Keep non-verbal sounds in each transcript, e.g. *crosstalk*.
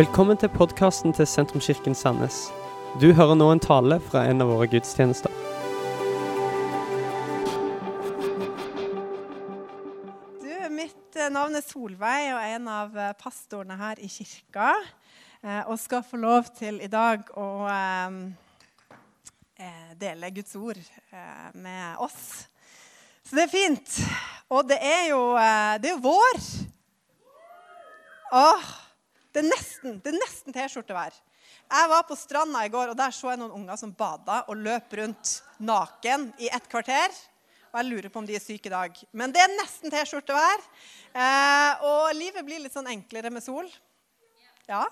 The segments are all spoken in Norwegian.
Velkommen til podkasten til Sentrumskirken Sandnes. Du hører nå en tale fra en av våre gudstjenester. Du, mitt eh, navn er Solveig og er en av eh, pastorene her i kirka. eh, Og skal få lov til i dag å dele Guds ord med oss. Så det er fint. Og det er jo, det er jo vår. Åh, det er nesten, det er nesten T-skjortevær. Jeg var på stranda i går, og der så jeg noen unger som bada og løp rundt naken i et kvarter. Og jeg lurer på om de er syke i dag. Men det er nesten T-skjortevær. Eh, og livet blir litt sånn enklere med sol. Ja,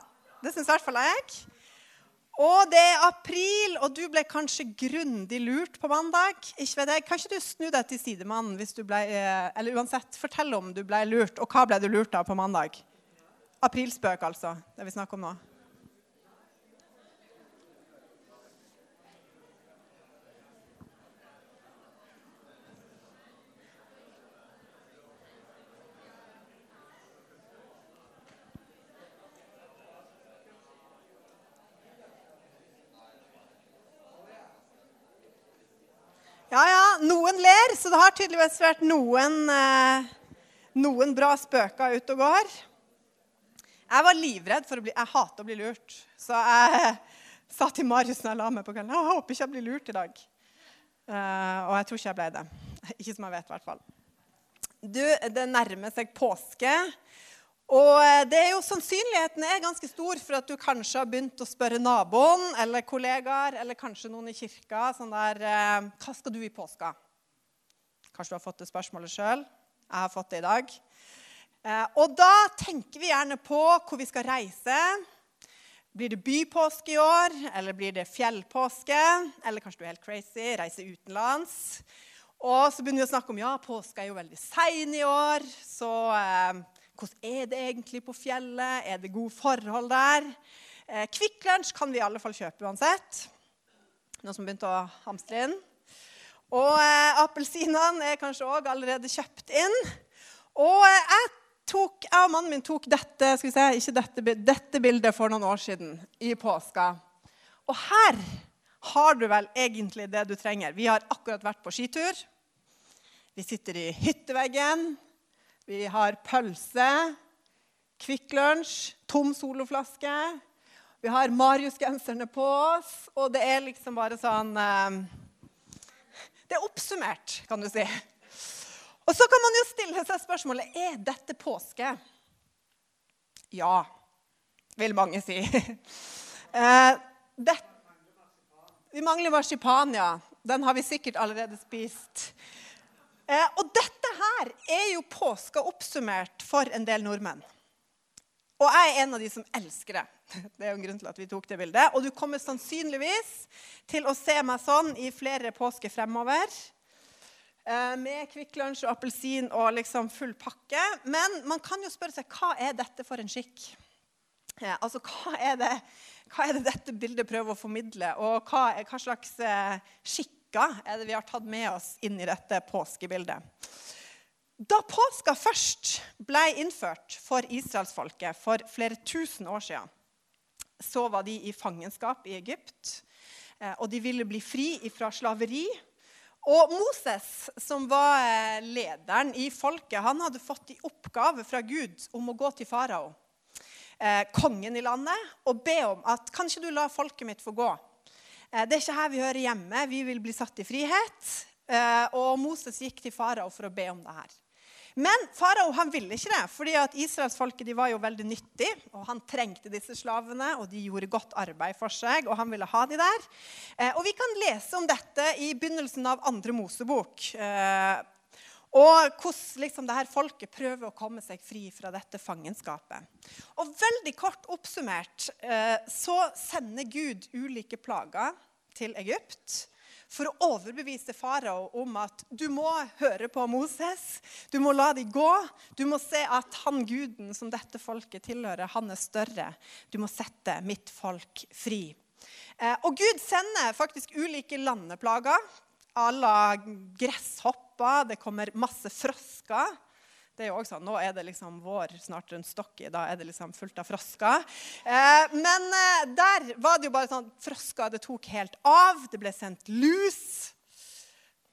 det syns i hvert fall jeg. Og det er april, og du ble kanskje grundig lurt på mandag. Ikke vet jeg. Kan ikke du snu deg til sidemannen hvis du ble eh, Eller uansett, fortell om du ble lurt, og hva ble du lurt av på mandag? Aprilspøk, altså. Det vi snakker om nå. Ja, ja, noen ler, så det har tydeligvis vært noen, eh, noen bra spøker ute og går. Jeg var livredd for å bli Jeg hater å bli lurt. Så jeg *laughs* sa til Marius når jeg la meg på kvelden jeg håper ikke jeg blir lurt i dag. Uh, og jeg tror ikke jeg ble det. *laughs* Ikke som jeg vet, i hvert fall. Du, det nærmer seg påske. Og eh, det er jo sannsynligheten er ganske stor for at du kanskje har begynt å spørre naboen eller kollegaer eller kanskje noen i kirka sånn der uh, Hva skal du i påska? Kanskje du har fått det spørsmålet sjøl. Jeg har fått det i dag. Eh, og da tenker vi gjerne på hvor vi skal reise. Blir det bypåske i år, eller blir det fjellpåske? Eller kanskje du er helt crazy, reiser utenlands. Og så begynner vi å snakke om ja, påska er jo veldig sein i år. Så eh, hvordan er det egentlig på fjellet? Er det gode forhold der? Eh, Kvikk Lunsj kan vi i alle fall kjøpe uansett. Noen som begynte å hamstre inn. Og eh, appelsinene er kanskje òg allerede kjøpt inn. Og eh, jeg, tok, jeg og mannen min tok dette, skal vi se, ikke dette, dette bildet for noen år siden i påska. Og her har du vel egentlig det du trenger. Vi har akkurat vært på skitur. Vi sitter i hytteveggen. Vi har pølse, Kvikk Lunsj, tom soloflaske. Vi har Marius-genserne på oss, og det er liksom bare sånn eh, Det er oppsummert, kan du si. Og så kan man jo stille seg spørsmålet er dette påske. Ja, vil mange si. *laughs* Eh, det, vi mangler marsipan, ja. Den har vi sikkert allerede spist. Eh, og dette her er jo påska oppsummert for en del nordmenn. Og jeg er en av de som elsker det. *laughs* Det er jo en grunn til at vi tok det bildet. Og du kommer sannsynligvis til å se meg sånn i flere påsker fremover. Eh, med Kvikk Lunsj og appelsin og liksom full pakke. Men man kan jo spørre seg hva er dette for en skikk? Eh, altså, hva er, det, hva er det dette bildet prøver å formidle? Og hva, er, hva slags eh, skikker er det vi har tatt med oss inn i dette påskebildet? Da påska først ble innført for israelsfolket for flere tusen år siden, så var de i fangenskap i Egypt, og de ville bli fri fra slaveri. Og Moses, som var eh, lederen i folket, han hadde fått i oppgave fra Gud om å gå til farao, eh, kongen i landet, og be om at kan ikke du la folket mitt få gå? Eh, det er ikke her vi hører hjemme. Vi vil bli satt i frihet. Og Moses gikk til farao for å be om det her. Men farao han ville ikke det, fordi at israelsfolket de var jo veldig nyttig. og Han trengte disse slavene, og de gjorde godt arbeid for seg. og han ville ha de der. Eh, og Vi kan lese om dette i begynnelsen av andre Mosebok. Eh, og hvordan liksom, det her folket prøver å komme seg fri fra dette fangenskapet. Og Veldig kort oppsummert eh, så sender Gud ulike plager til Egypt for å overbevise farao om at du må høre på Moses. Du må la dem gå. Du må se at han guden som dette folket tilhører, han er større. Du må sette mitt folk fri. Eh, og Gud sender faktisk ulike landeplager à la gresshopper. Det kommer masse frosker. Det er jo også sånn, Nå er det liksom vår snart rundt Stokki. Da er det liksom fullt av frosker. Eh, men eh, der var det jo bare sånn frosker det tok helt av. Det ble sendt lus.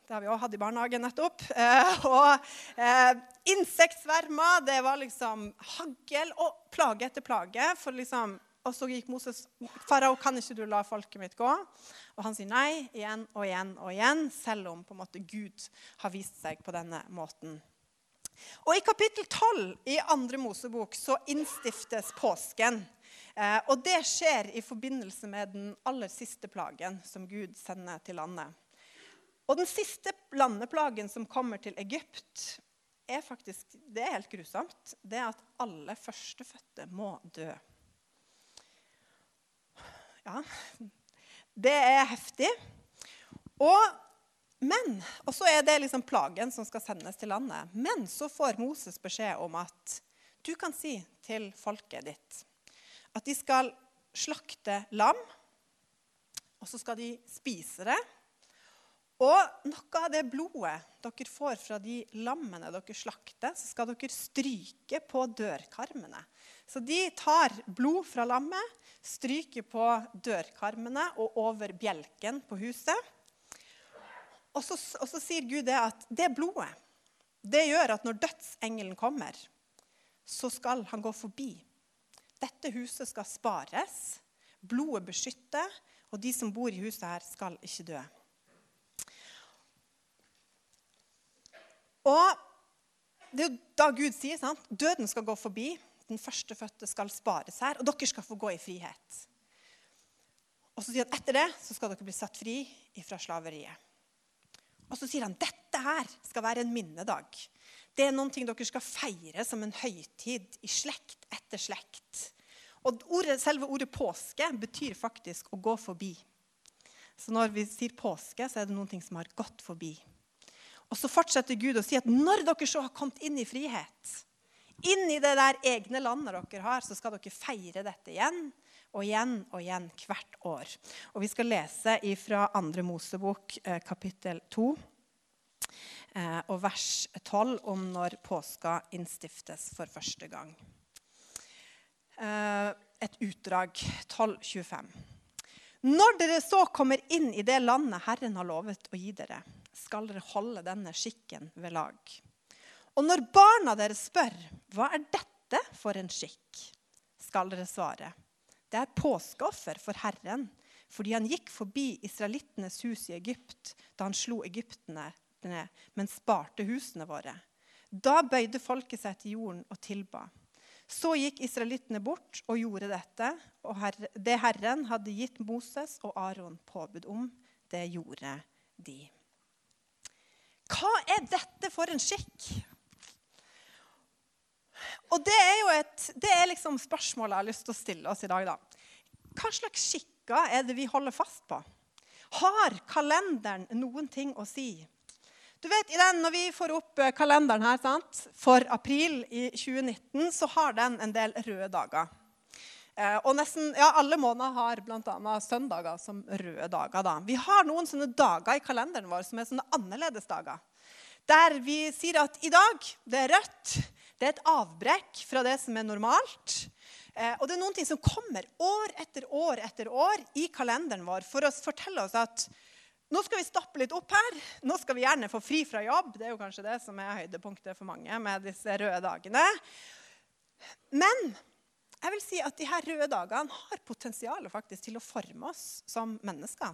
Det har vi òg hatt i barnehagen nettopp. Eh, og eh, insektsvermer. Det var liksom hagl og plage etter plage. For liksom, og så gikk Moses Farao, kan ikke du la folket mitt gå? Og han sier nei igjen og igjen og igjen, selv om på en måte Gud har vist seg på denne måten. Og I kapittel 12 i andre Mosebok så innstiftes påsken. Eh, og det skjer i forbindelse med den aller siste plagen som Gud sender til landet. Og den siste landeplagen som kommer til Egypt, er faktisk Det er helt grusomt. Det er at alle førstefødte må dø. Ja, det er heftig. Og men, Og så er det liksom plagen som skal sendes til landet. Men så får Moses beskjed om at du kan si til folket ditt at de skal slakte lam, og så skal de spise det. Og noe av det blodet dere får fra de lammene dere slakter, så skal dere stryke på dørkarmene. Så de tar blod fra lammet, stryker på dørkarmene og over bjelken på huset. Og så, og så, sier Gud det at det blodet det gjør at når dødsengelen kommer, så skal han gå forbi. Dette huset skal spares, blodet beskytte, og de som bor i huset her, skal ikke dø. Og det er jo da Gud sier sant? døden skal gå forbi, den førstefødte skal spares her, og dere skal få gå i frihet. Og så sier han etter det så skal dere bli satt fri fra slaveriet. Og så sier han dette her skal være en minnedag. Det er noen ting dere skal feire som en høytid i slekt etter slekt. Og ordet, Selve ordet påske betyr faktisk å gå forbi. Så når vi sier påske, så er det noen ting som har gått forbi. Og så fortsetter Gud å si at når dere så har kommet inn i frihet, inn i det der egne landet dere har, så skal dere feire dette igjen og igjen og igjen hvert år. Og Vi skal lese fra 2. Mosebok eh, kapittel 2 eh, og vers 12 om når påska innstiftes for første gang. Eh, et utdrag 12.25. Når dere så kommer inn i det landet Herren har lovet å gi dere, skal dere holde denne skikken ved lag. Og når barna deres spør, hva er dette for en skikk, skal dere svare, det er påskeoffer for Herren, fordi han gikk forbi israelittenes hus i Egypt da han slo egyptene ned, men sparte husene våre. Da bøyde folket seg til jorden og tilba. Så gikk israelittene bort og gjorde dette, og det Herren hadde gitt Moses og Aron påbud om, det gjorde de. Hva er dette for en skikk? Og det er jo et, det er liksom spørsmålet jeg har lyst til å stille oss i dag. da. Hva slags skikker er det vi holder fast på? Har kalenderen noen ting å si? Du vet, den, Når vi får opp eh, kalenderen her sant? for april i 2019, så har den en del røde dager. Eh, og nesten, ja, Alle måneder har bl.a. søndager som røde dager. da. Vi har noen sånne dager i kalenderen vår som er sånne annerledes dager. Der vi sier at i dag det er rødt, det er et avbrekk fra det som er normalt. Eh, og det er noen ting som kommer år etter år etter år i kalenderen vår for å fortelle oss at nå skal vi stoppe litt opp her. Nå skal vi gjerne få fri fra jobb. Det er jo kanskje det som er høydepunktet for mange med disse røde dagene. Men jeg vil si at de her røde dagene har potensial faktisk til å forme oss som mennesker.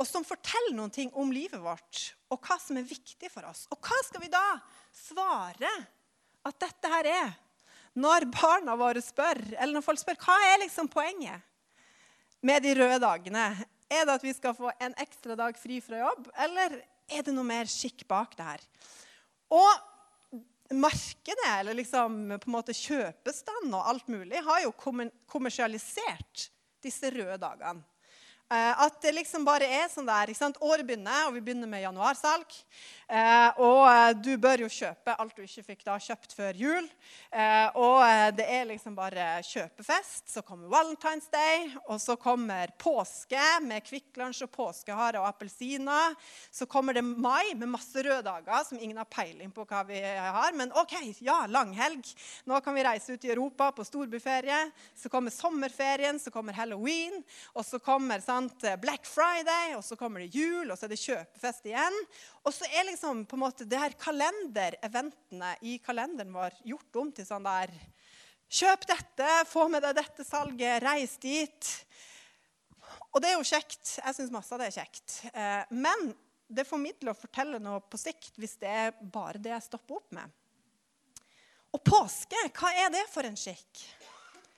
Og som forteller noen ting om livet vårt og hva som er viktig for oss. Og hva skal vi da svare at dette her er. Når barna våre spør, eller når folk spør hva er liksom poenget med de røde dagene, er det at vi skal få en ekstra dag fri fra jobb, eller er det noe mer skikk bak det her? Og markedet, eller liksom på en måte kjøpestand og alt mulig, har jo kommersialisert disse røde dagene. Eh, at det liksom bare er sånn der. ikke sant? Året begynner, og vi begynner med januarsalg. Eh, og eh, du bør jo kjøpe alt du ikke fikk da kjøpt før jul. Og det er liksom bare kjøpefest. Så kommer Valentine's Day, og så kommer påske med Kvikk Lunsj og påskehare og appelsiner. Så kommer det mai med masse røde dager som ingen har peiling på hva vi har. Men OK, ja, langhelg. Nå kan vi reise ut i Europa på storbyferie. Så kommer sommerferien, så kommer halloween, og så kommer sant, Black Friday, og så kommer det jul, og så er det kjøpefest igjen. Og så er liksom på en måte det her kalendereventene i kalenderen vår gjort om til sånn der Kjøp dette, få med deg dette salget, reis dit. Og det er jo kjekt. Jeg syns masse av det er kjekt. Eh, men det formidler og forteller noe på sikt hvis det er bare det jeg stopper opp med. Og påske, hva er det for en skikk?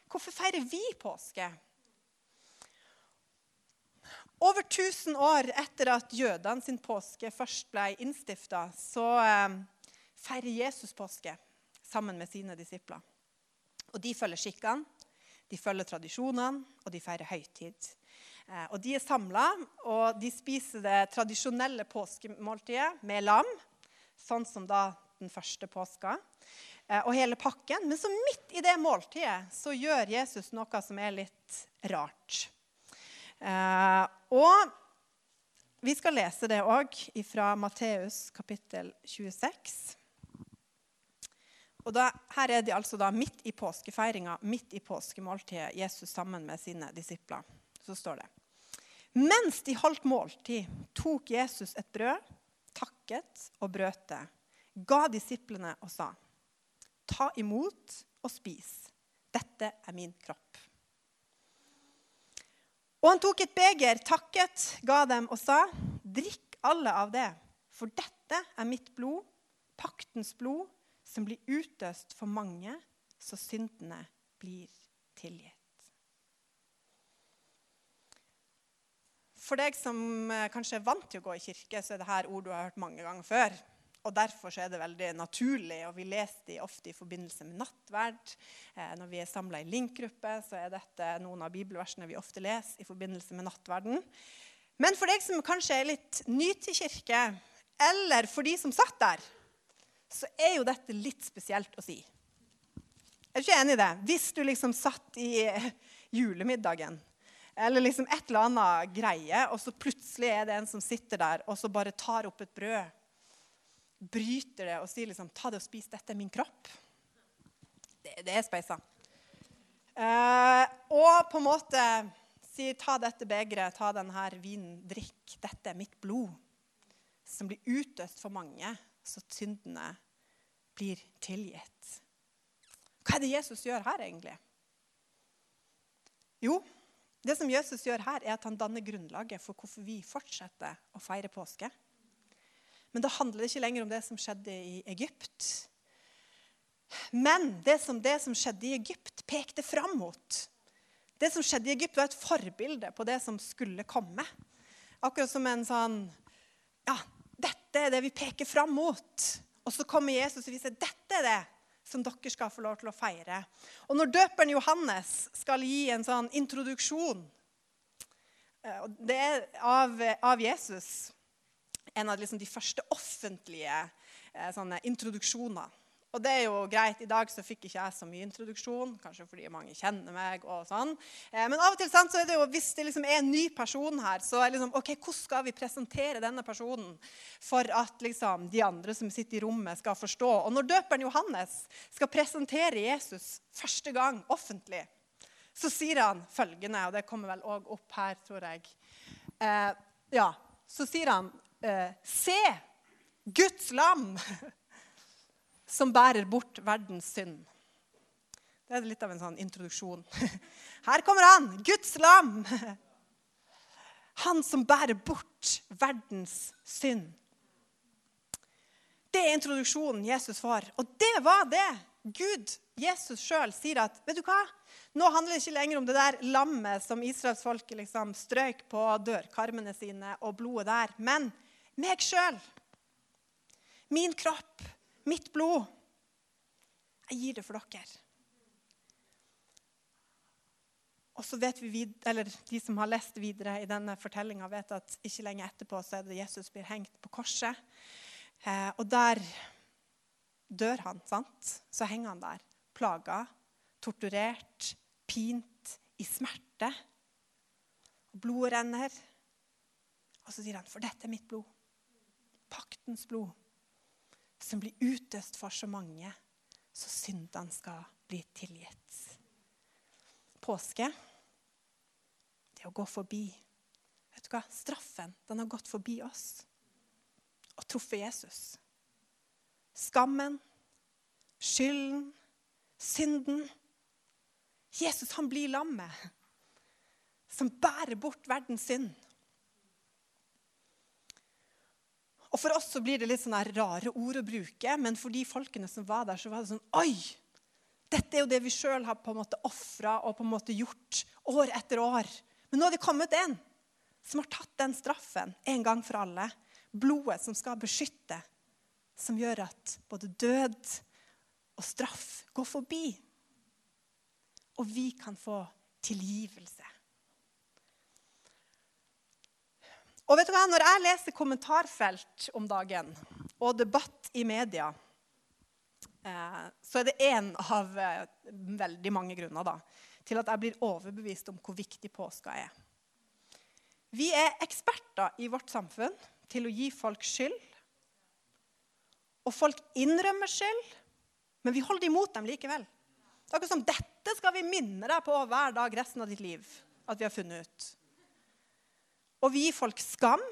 Hvorfor feirer vi påske? Over 1000 år etter at jødene sin påske først ble innstifta, så eh, feirer Jesus påske sammen med sine disipler. Og De følger skikkene, de følger tradisjonene, og de feirer høytid. Eh, og De er samla, og de spiser det tradisjonelle påskemåltidet med lam, sånn som da den første påska, eh, og hele pakken. Men så midt i det måltidet så gjør Jesus noe som er litt rart. Eh, og vi skal lese det òg fra Matteus kapittel 26. Og da, Her er de altså da midt i påskefeiringa, midt i påskemåltidet, Jesus sammen med sine disipler. Så står det Mens de holdt måltid, tok Jesus et brød, takket og brøt det, ga disiplene og sa, Ta imot og spis. Dette er min kropp. Og han tok et beger, takket, ga dem og sa, drikk alle av det, for dette er mitt blod, paktens blod, som blir utøst for mange, så syndene blir tilgitt. For deg som eh, kanskje er vant til å gå i kirke, så er dette ord du har hørt mange ganger før. Og Derfor er det veldig naturlig, og vi leser de ofte i forbindelse med nattverd. Eh, når vi er samla i link-gruppe, så er dette noen av bibelversene vi ofte leser i forbindelse med nattverden. Men for deg som kanskje er litt ny til kirke, eller for de som satt der, så er jo dette litt spesielt å si. Jeg Er ikke enig i det? Hvis du liksom satt i julemiddagen, eller liksom et eller annet greie, og så plutselig er det en som sitter der og så bare tar opp et brød bryter det og sier liksom, 'Ta det og spis. Dette er min kropp'. Det, det er speisa. Eh, og på en måte sier 'Ta dette begeret, ta denne vinen, drikk. Dette er mitt blod', som blir utøst for mange, så syndene blir tilgitt. Hva er det Jesus gjør her, egentlig? Jo, det som Jesus gjør her, er at han danner grunnlaget for hvorfor vi fortsetter å feire påske. Men da handler det ikke lenger om det som skjedde i Egypt. Men det som, det som skjedde i Egypt, pekte fram mot. Det som skjedde i Egypt, var et forbilde på det som skulle komme. Akkurat som en sånn Ja, dette er det vi peker fram mot. Og så kommer Jesus og viser dette er det som dere skal få lov til å feire. Og når døperen Johannes skal gi en sånn introduksjon eh, det er av, av Jesus en av liksom de første offentlige eh, introduksjoner. Og det er jo greit. I dag så fikk ikke jeg så mye introduksjon, kanskje fordi mange kjenner meg. og sånn. Eh, men av og til sant, så er det jo, hvis det liksom er en ny person her, så er det liksom, ok, hvordan skal vi presentere denne personen for at liksom, de andre som sitter i rommet, skal forstå? Og når døperen Johannes skal presentere Jesus første gang offentlig, så sier han følgende, og det kommer vel òg opp her, tror jeg. Eh, ja, så sier han eh, Se Guds lam *laughs* som bærer bort verdens synd. Det er litt av en sånn introduksjon. *laughs* Her kommer han, Guds lam. Han som bærer bort verdens synd. Det er introduksjonen Jesus får. Og det var det Gud, Jesus sjøl, sier at vet du hva? Nå handler det ikke lenger om det der lammet som israelsfolket liksom strøk på dørkarmene sine, og blodet der. Men meg sjøl. Min kropp, mitt blod. Jeg gir det for dere. Og så vet vi, eller De som har lest videre i denne fortellinga, vet at ikke lenge etterpå så er det Jesus blir hengt på korset. Eh, og der dør han, sant? Så henger han der, plaga, torturert, pint, i smerte. Og blodet renner. Og så sier han, 'For dette er mitt blod.' Paktens blod, som blir utøst for så mange, så syndene skal bli tilgitt. Påske, det å gå forbi. Vet du hva? Straffen, den har gått forbi oss og truffet Jesus. Skammen, skylden, synden. Jesus, han blir lammet som bærer bort verdens synd. Og For oss så blir det litt sånne rare ord å bruke, men for de folkene som var der, så var det sånn Oi! Dette er jo det vi sjøl har på en måte ofra og på en måte gjort år etter år. Men nå har det kommet en som har tatt den straffen en gang for alle. Blodet som skal beskytte, som gjør at både død og straff går forbi. Og vi kan få tilgivelse. Og vet du hva, Når jeg leser kommentarfelt om dagen og debatt i media, eh, så er det én av eh, veldig mange grunner da, til at jeg blir overbevist om hvor viktig påska er. Vi er eksperter i vårt samfunn til å gi folk skyld. Og folk innrømmer skyld, men vi holder imot dem likevel. Det er akkurat som dette skal vi minne deg på hver dag resten av ditt liv. at vi har funnet ut. Og vi gir folk skam.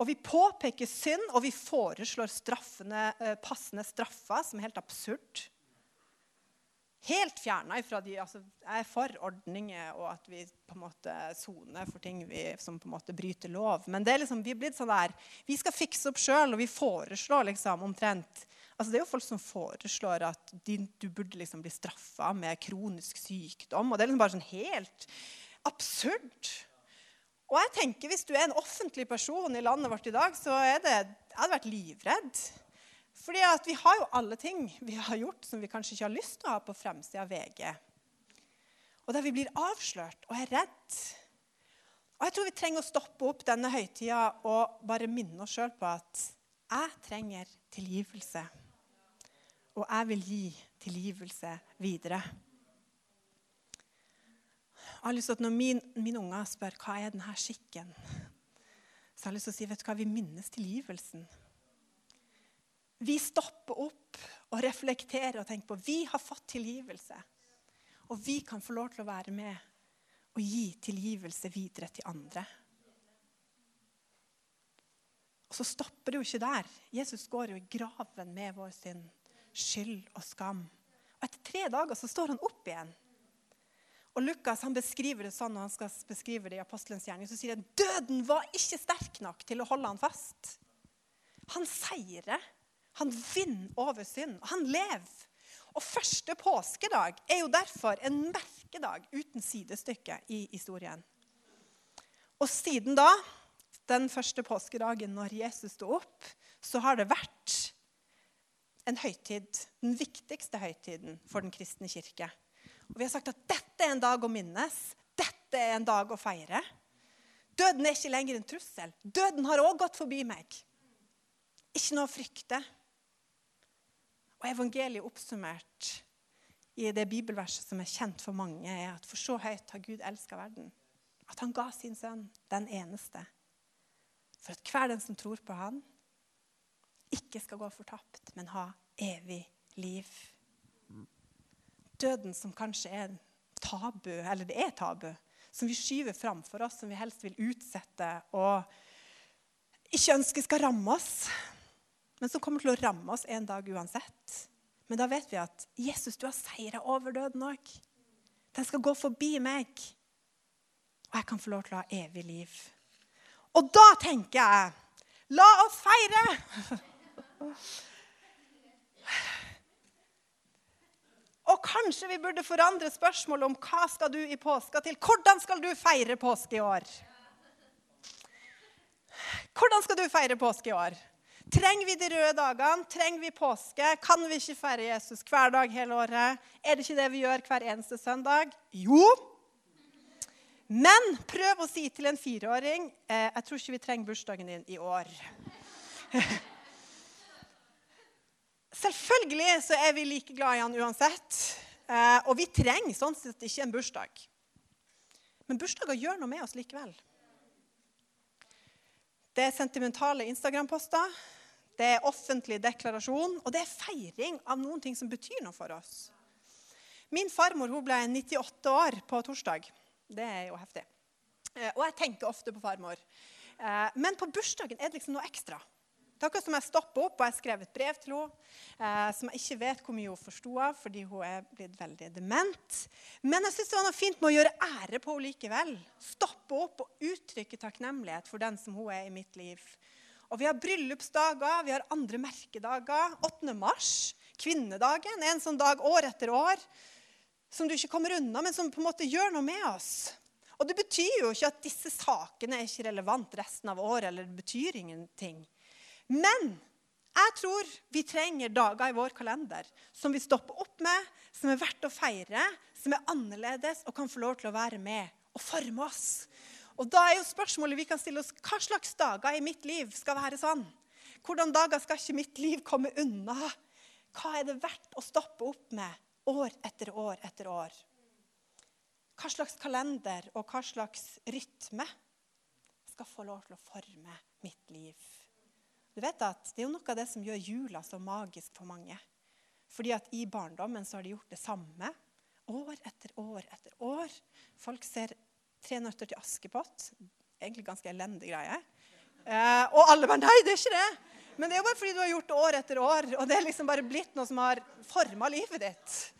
Og vi påpeker synd, og vi foreslår straffene, eh, passende straffer, som er helt absurd. Helt fjerna ifra de altså, Jeg er for ordninger og at vi på en måte soner for ting vi, som på en måte bryter lov. Men det er liksom, vi er blitt sånn der Vi skal fikse opp sjøl, og vi foreslår liksom omtrent altså Det er jo folk som foreslår at de, du burde liksom bli straffa med kronisk sykdom. Og det er liksom bare sånn helt absurd. Og jeg tenker Hvis du er en offentlig person i landet vårt i dag, så er det, jeg hadde vært livredd. Fordi at vi har jo alle ting vi har gjort som vi kanskje ikke har lyst til å ha på fremsida av VG. Og der vi blir avslørt og er redd. Og jeg tror vi trenger å stoppe opp denne høytida og bare minne oss sjøl på at jeg trenger tilgivelse. Og jeg vil gi tilgivelse videre. Jeg har lyst til at Når min, mine unger spør hva er denne skikken, så har jeg lyst til å si vet du hva, vi minnes tilgivelsen. Vi stopper opp og reflekterer og tenker på vi har fått tilgivelse. Og vi kan få lov til å være med og gi tilgivelse videre til andre. Og så stopper det jo ikke der. Jesus går jo i graven med vår synd, skyld og skam. Og etter tre dager så står han opp igjen. Og Lukas han beskriver det sånn når han skal beskrive det i apostelens gjerning. Så sier han døden var ikke sterk nok til å holde han fast. Han seirer. Han vinner over synd. Han lever. Og første påskedag er jo derfor en merkedag uten sidestykke i historien. Og siden da, den første påskedagen når Jesus sto opp, så har det vært en høytid, den viktigste høytiden for den kristne kirke. Og Vi har sagt at dette er en dag å minnes. Dette er en dag å feire. Døden er ikke lenger en trussel. Døden har òg gått forbi meg. Ikke noe å frykte. Og evangeliet oppsummert i det bibelverset som er kjent for mange, er at for så høyt har Gud elska verden, at han ga sin sønn, den eneste, for at hver den som tror på han, ikke skal gå fortapt, men ha evig liv. Døden som kanskje er tabu, eller det er tabu, som vi skyver framfor oss, som vi helst vil utsette og ikke ønsker skal ramme oss men som kommer til å ramme oss en dag uansett. Men da vet vi at Jesus, du har seira over døden òg. Den skal gå forbi meg. Og jeg kan få lov til å ha evig liv. Og da tenker jeg La oss feire! *laughs* Kanskje vi burde forandre spørsmålet om hva skal du i påska til. Hvordan skal du feire påske i år? Hvordan skal du feire påske i år? Trenger vi de røde dagene? Trenger vi påske? Kan vi ikke feire Jesus hver dag hele året? Er det ikke det vi gjør hver eneste søndag? Jo, Men prøv å si til en fireåring eh, jeg tror ikke vi trenger bursdagen din i år. *laughs* Selvfølgelig så er vi like glad i han uansett. Eh, og vi trenger sånn sett ikke en bursdag. Men bursdager gjør noe med oss likevel. Det er sentimentale Instagram-poster, det er offentlig deklarasjon, og det er feiring av noen ting som betyr noe for oss. Min farmor hun ble 98 år på torsdag. Det er jo heftig. Eh, og jeg tenker ofte på farmor. Eh, men på bursdagen er det liksom noe ekstra. Er akkurat som jeg stopper opp og jeg skrev et brev til henne eh, som jeg ikke vet hvor mye hun forsto av, fordi hun er blitt veldig dement. Men jeg syns det var noe fint med å gjøre ære på henne likevel. Stoppe opp og uttrykke takknemlighet for den som hun er i mitt liv. Og vi har bryllupsdager, vi har andre merkedager. 8. mars, kvinnedagen, en sånn dag år etter år som du ikke kommer unna, men som på en måte gjør noe med oss. Og det betyr jo ikke at disse sakene er ikke relevant resten av året, eller det betyr ingenting. Men jeg tror vi trenger dager i vår kalender som vi stopper opp med, som er verdt å feire, som er annerledes og kan få lov til å være med og forme oss. Og da er jo spørsmålet vi kan stille oss, Hva slags dager i mitt liv skal være sånn? Hvordan dager skal ikke mitt liv komme unna? Hva er det verdt å stoppe opp med år etter år etter år? Hva slags kalender og hva slags rytme skal få lov til å forme mitt liv? Du vet at Det er jo noe av det som gjør jula så magisk for mange. Fordi at I barndommen så har de gjort det samme år etter år etter år. Folk ser 'Tre nøtter til Askepott'. Egentlig ganske elendig greie. Eh, og alle bare 'Nei, det er ikke det'. Men det er jo bare fordi du har gjort det år etter år, og det er liksom bare blitt noe som har forma livet ditt.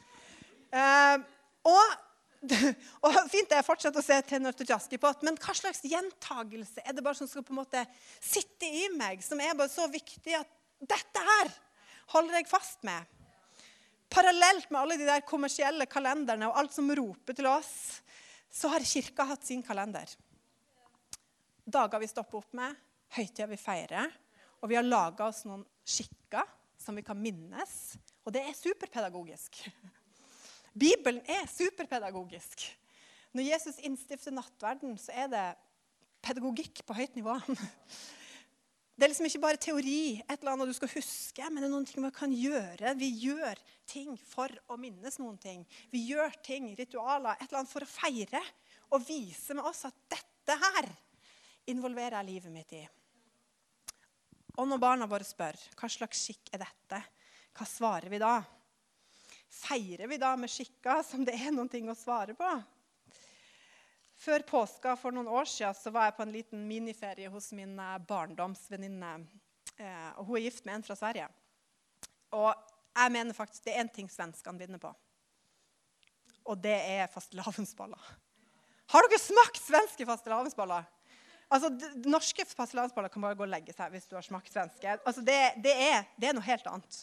Eh, og *laughs* og Fint det er fortsatt å se tenner til Askepott, men hva slags gjentagelse er det bare som skal på en måte sitte i meg, som er bare så viktig at dette her holder jeg fast med? Parallelt med alle de der kommersielle kalenderne og alt som roper til oss, så har Kirka hatt sin kalender. Dager vi stopper opp med, høytider vi feirer. Og vi har laga oss noen skikker som vi kan minnes. Og det er superpedagogisk. *laughs* Bibelen er superpedagogisk. Når Jesus innstifter nattverden, så er det pedagogikk på høyt nivå. *laughs* Det er liksom ikke bare teori, et eller annet du skal huske, men det er noen ting man kan gjøre. Vi gjør ting for å minnes noen ting. Vi gjør ting, ritualer, et eller annet for å feire og vise med oss at dette her involverer jeg livet mitt i. Og når barna våre spør hva slags skikk er dette, hva svarer vi da? Feirer vi da med skikker som det er noen ting å svare på? Før påska for noen år siden var jeg på en liten miniferie hos min eh, barndomsvenninne. Eh, og hun er gift med en fra Sverige. Og jeg mener faktisk det er én ting svenskene vinner på. Og det er fastelavnsboller. Har dere smakt svenske fastelavnsboller? Altså, Norske fastelavnsboller kan bare gå og legge seg hvis du har smakt svenske. Altså, det, det, er, det er noe helt annet.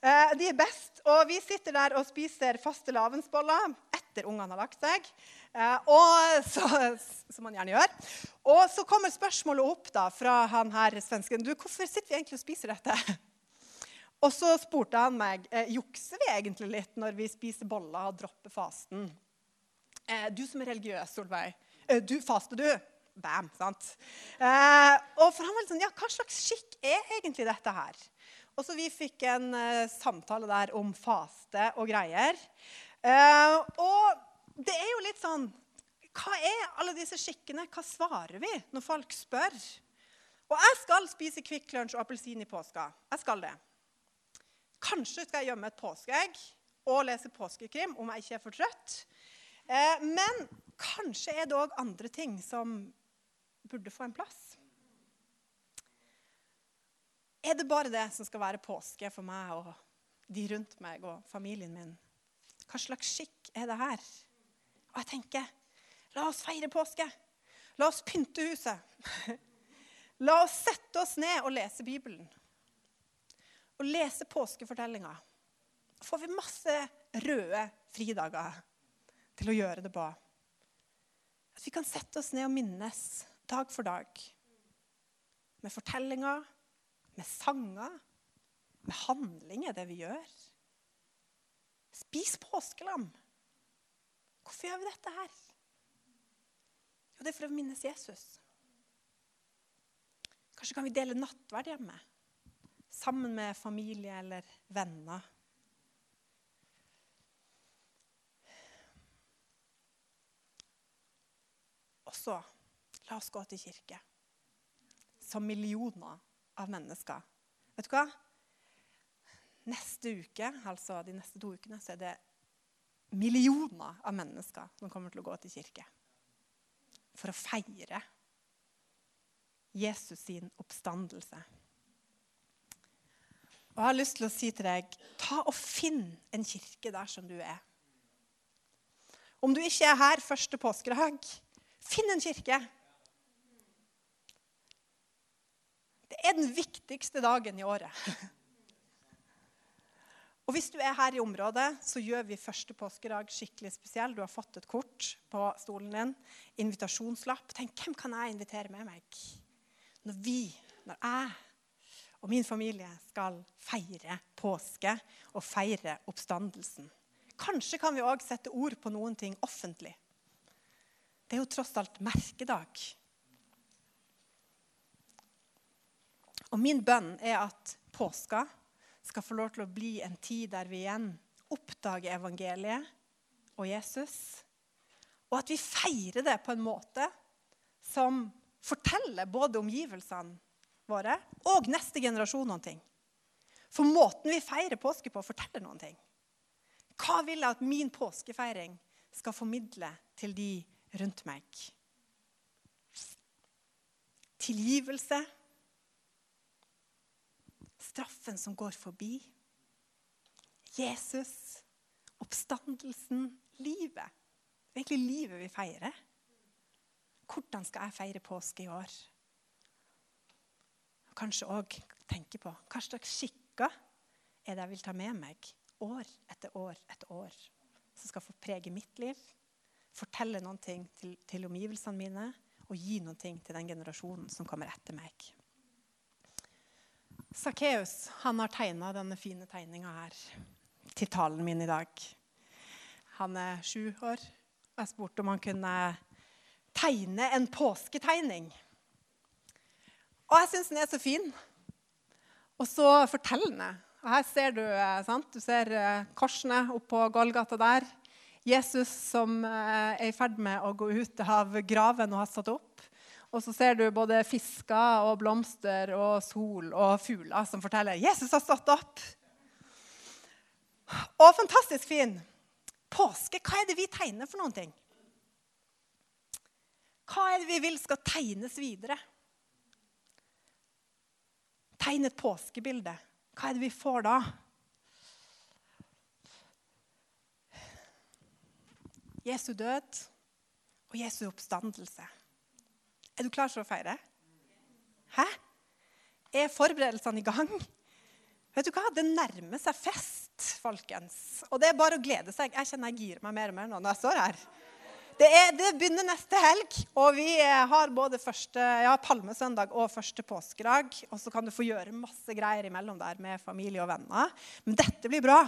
Eh, de er best. Og vi sitter der og spiser faste lavensboller etter ungene har lagt seg. Eh, og så, som man gjerne gjør. Og så kommer spørsmålet opp da fra han her svensken. Du, hvorfor sitter vi egentlig og spiser dette? *laughs* Og så spurte han meg eh, jukser vi egentlig litt når vi spiser boller og dropper fasten. du som er religiøs, Solveig. du, Faster du? Bam, sant? og for han var litt sånn, ja, Hva slags skikk er egentlig dette her? Og så vi fikk en uh, samtale der om faste og greier. Uh, og det er jo litt sånn Hva er alle disse skikkene? Hva svarer vi når folk spør? Og jeg skal spise Kvikk Lunsj og appelsin i påska. Jeg skal det. Kanskje skal jeg gjemme et påskeegg og lese påskekrim om jeg ikke er for trøtt. Uh, men kanskje er det òg andre ting som burde få en plass. Er det bare det som skal være påske for meg og de rundt meg og familien min? Hva slags skikk er det her? Og jeg tenker la oss feire påske. La oss pynte huset. *laughs* La oss sette oss ned og lese Bibelen. Og lese påskefortellinga. Da får vi masse røde fridager til å gjøre det på. At vi kan sette oss ned og minnes dag for dag med fortellinger med sanger, med handlinger, det vi gjør. Spis påskelam. Hvorfor gjør vi dette her? Jo, det er for å minnes Jesus. Kanskje kan vi dele nattverd hjemme? Sammen med familie eller venner. Og så la oss gå til kirke. Som millioner av mennesker. Vet du hva? Neste uke, altså de neste to ukene, så er det millioner av mennesker som kommer til å gå til kirke. For å feire Jesus sin oppstandelse. Og jeg har lyst til å si til deg ta og finn en kirke der som du er. Om du ikke er her første påskedag, finn en kirke. Det er den viktigste dagen i året. Og hvis du er her i området, så gjør vi første påskedag skikkelig spesiell. Du har fått et kort på stolen din. Invitasjonslapp. Tenk, hvem kan jeg invitere med meg? Når vi, når jeg og min familie skal feire påske og feire oppstandelsen. Kanskje kan vi òg sette ord på noen ting offentlig. Det er jo tross alt merkedag. Og min bønn er at påska skal få lov til å bli en tid der vi igjen oppdager evangeliet og Jesus. Og at vi feirer det på en måte som forteller både omgivelsene våre og neste generasjon noen ting. For måten vi feirer påske på, forteller noen ting. Hva vil jeg at min påskefeiring skal formidle til de rundt meg? Tilgivelse. Straffen som går forbi. Jesus. Oppstandelsen. Livet. Det er egentlig livet vi feirer. Hvordan skal jeg feire påske i år? kanskje òg tenke på hva slags skikker er det jeg vil ta med meg år etter år etter år, som skal få prege mitt liv, fortelle noen ting til, til omgivelsene mine og gi noen ting til den generasjonen som kommer etter meg. Sakkeus har tegna denne fine tegninga her til talen min i dag. Han er sju år. og Jeg spurte om han kunne tegne en påsketegning. Og jeg syns den er så fin. Og så fortellende. Og her ser du eh, sant? Du ser eh, korsene oppå Golgata der. Jesus som eh, er i ferd med å gå ut av graven og har stått opp. Og så ser du både fisker og blomster og sol og fugler som forteller Jesus har stått opp. Og fantastisk fin. Påske, hva er det vi tegner for noen ting? Hva er det vi vil skal tegnes videre? Tegn et påskebilde. Hva er det vi får da? Jesu død og Jesu oppstandelse. Er du klar for å feire? Hæ? Er forberedelsene i gang? Vet du hva? Det nærmer seg fest, folkens. Og det er bare å glede seg. Jeg kjenner jeg girer meg mer og mer nå når jeg står her. Det, er, det, begynner neste helg, og vi har både første, ja, palmesøndag og første påskedag. Og så kan du få gjøre masse greier imellom der med familie og venner. Men dette blir bra.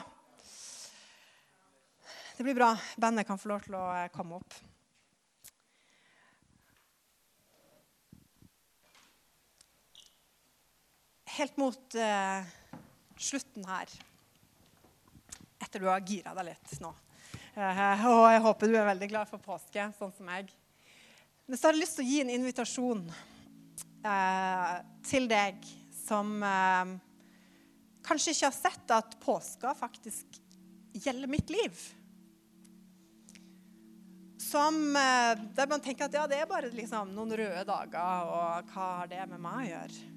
Det blir bra. Bandet kan få lov til å eh, komme opp. Helt mot uh, slutten her, etter du har gira deg litt nå Eh, og jeg håper du er veldig glad for påske, sånn som meg. Men så har jeg lyst til å gi en invitasjon eh, til deg som eh, kanskje ikke har sett at påska faktisk gjelder mitt liv. Som, eh, der man tenker at ja, det er bare liksom, noen røde dager, og hva har det med meg å gjøre?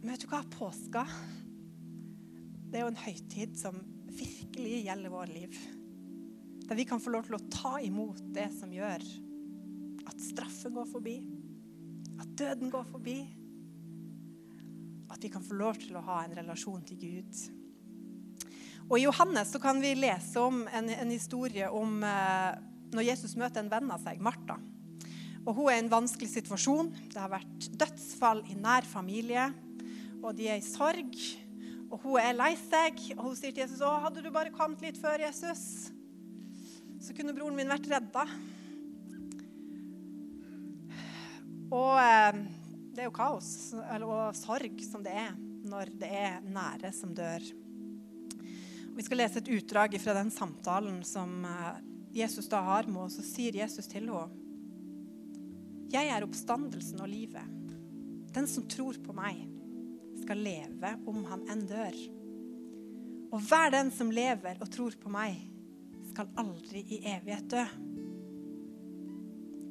Men vet du hva? Påska det er jo en høytid som virkelig gjelder vår liv. Der vi kan få lov til å ta imot det som gjør at straffen går forbi, at døden går forbi. At vi kan få lov til å ha en relasjon til Gud. Og I Johannes så kan vi lese om en, en historie om eh, når Jesus møter en venn av seg, Martha. Og Hun er i en vanskelig situasjon. Det har vært dødsfall i nær familie, og de er i sorg. Og hun er lei seg, og hun sier til Jesus å, hadde du bare kommet litt før Jesus, så kunne broren min vært redda. Og eh, det er jo kaos og sorg som det er når det er nære som dør. Og vi skal lese et utdrag fra den samtalen som eh, Jesus da har med oss. Så sier Jesus til henne Jeg er oppstandelsen og livet. Den som tror på meg, skal leve om han enn dør. Og hver den som lever og tror på meg, skal aldri i evighet dø.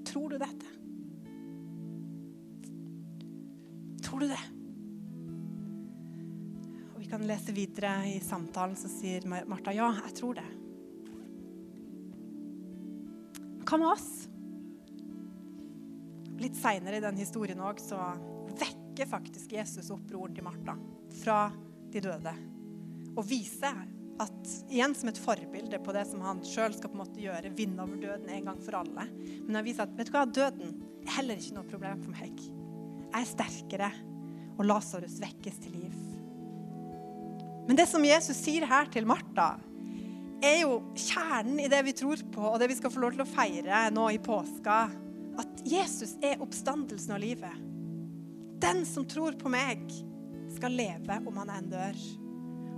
Tror du dette? Tror du det? Og Vi kan lese videre i samtalen, så sier Martha ja, jeg tror det. Hva med oss? Litt seinere i den historien òg så vekker faktisk Jesus opp broren til Martha fra de døde. Og viser at, igjen som et forbilde på det som han sjøl skal på en måte gjøre, vinne over døden en gang for alle. Men han viser at vet du hva, døden er heller ikke noe problem for meg. Jeg er sterkere, og Lasarus vekkes til liv. Men det som Jesus sier her til Martha, er jo kjernen i det vi tror på, og det vi skal få lov til å feire nå i påska. At Jesus er oppstandelsen og livet. Den som tror på meg, skal leve om han enn dør.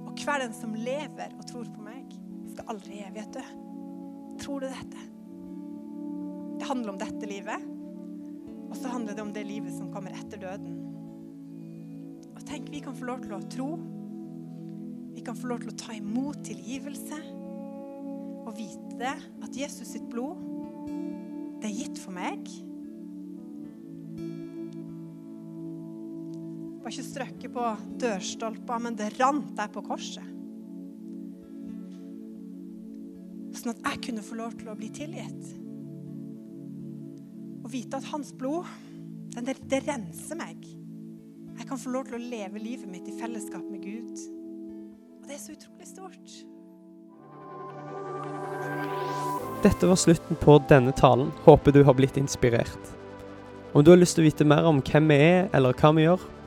Og hver den som lever og tror på meg, skal aldri i evighet dø. Tror du dette? Det handler om dette livet, og så handler det om det livet som kommer etter døden. Og tenk, vi kan få lov til å tro. Vi kan få lov til å ta imot tilgivelse og vite at Jesus sitt blod, det er gitt for meg. Var ikke strøkket på dørstolpa, men det rant der på korset. Sånn at jeg kunne få lov til å bli tilgitt. Og vite at hans blod, det, det renser meg. Jeg kan få lov til å leve livet mitt i fellesskap med Gud. Og det er så utrolig stort. Dette var slutten på denne talen. Håper du har blitt inspirert. Om du har lyst til å vite mer om hvem vi er, eller hva vi gjør,